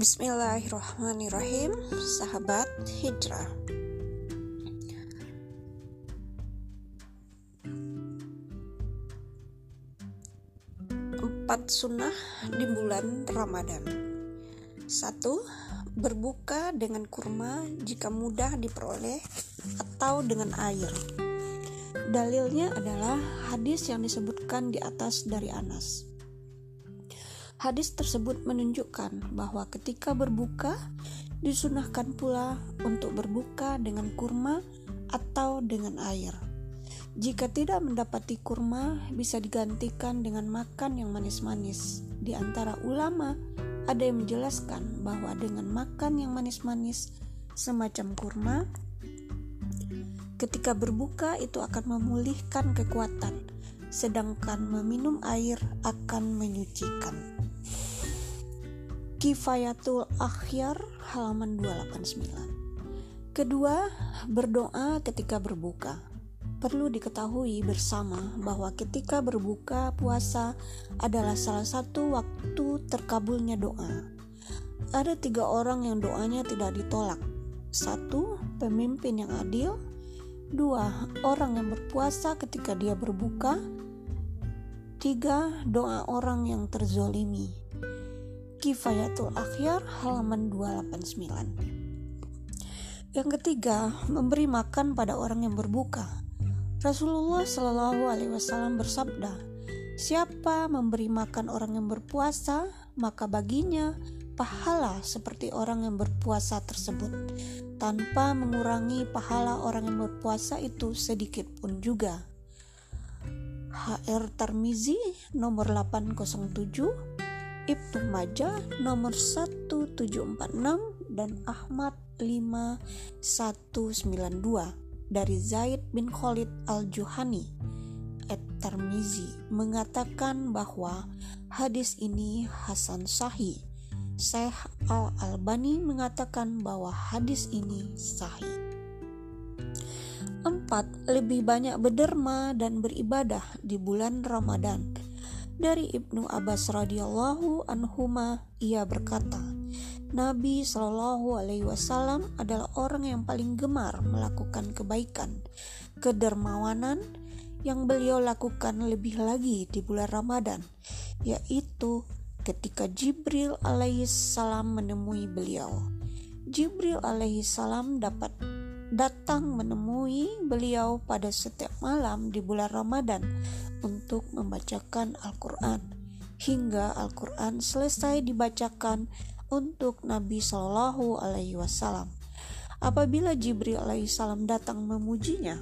Bismillahirrahmanirrahim, sahabat hijrah. Empat sunnah di bulan Ramadan. Satu, berbuka dengan kurma jika mudah diperoleh atau dengan air. Dalilnya adalah hadis yang disebutkan di atas dari Anas. Hadis tersebut menunjukkan bahwa ketika berbuka disunahkan pula untuk berbuka dengan kurma atau dengan air. Jika tidak mendapati kurma, bisa digantikan dengan makan yang manis-manis. Di antara ulama, ada yang menjelaskan bahwa dengan makan yang manis-manis semacam kurma, ketika berbuka itu akan memulihkan kekuatan, sedangkan meminum air akan menyucikan. Kifayatul Akhyar halaman 289. Kedua, berdoa ketika berbuka. Perlu diketahui bersama bahwa ketika berbuka puasa adalah salah satu waktu terkabulnya doa. Ada tiga orang yang doanya tidak ditolak. Satu, pemimpin yang adil. Dua, orang yang berpuasa ketika dia berbuka. Tiga, doa orang yang terzolimi. Kifayatul Akhyar halaman 289. Yang ketiga, memberi makan pada orang yang berbuka. Rasulullah Shallallahu alaihi wasallam bersabda, "Siapa memberi makan orang yang berpuasa, maka baginya pahala seperti orang yang berpuasa tersebut, tanpa mengurangi pahala orang yang berpuasa itu sedikit pun juga." HR Tarmizi nomor 807 Ibnu Majah nomor 1746 dan Ahmad 5192 dari Zaid bin Khalid al-Juhani At-Tirmizi mengatakan bahwa hadis ini hasan sahih. Syekh Al-Albani mengatakan bahwa hadis ini sahih. 4. Lebih banyak berderma dan beribadah di bulan Ramadan dari Ibnu Abbas radhiyallahu anhuma ia berkata, Nabi Shallallahu alaihi wasallam adalah orang yang paling gemar melakukan kebaikan, kedermawanan yang beliau lakukan lebih lagi di bulan Ramadan, yaitu ketika Jibril alaihi salam menemui beliau. Jibril alaihi salam dapat datang menemui beliau pada setiap malam di bulan Ramadan untuk membacakan Al-Quran hingga Al-Quran selesai dibacakan untuk Nabi Shallallahu Alaihi Wasallam. Apabila Jibril alaihissalam datang memujinya,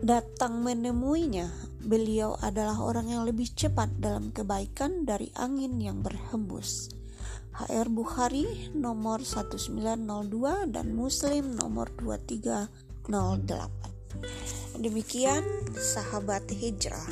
datang menemuinya, beliau adalah orang yang lebih cepat dalam kebaikan dari angin yang berhembus. HR Bukhari nomor 1902 dan Muslim nomor 2308. Demikian sahabat hijrah.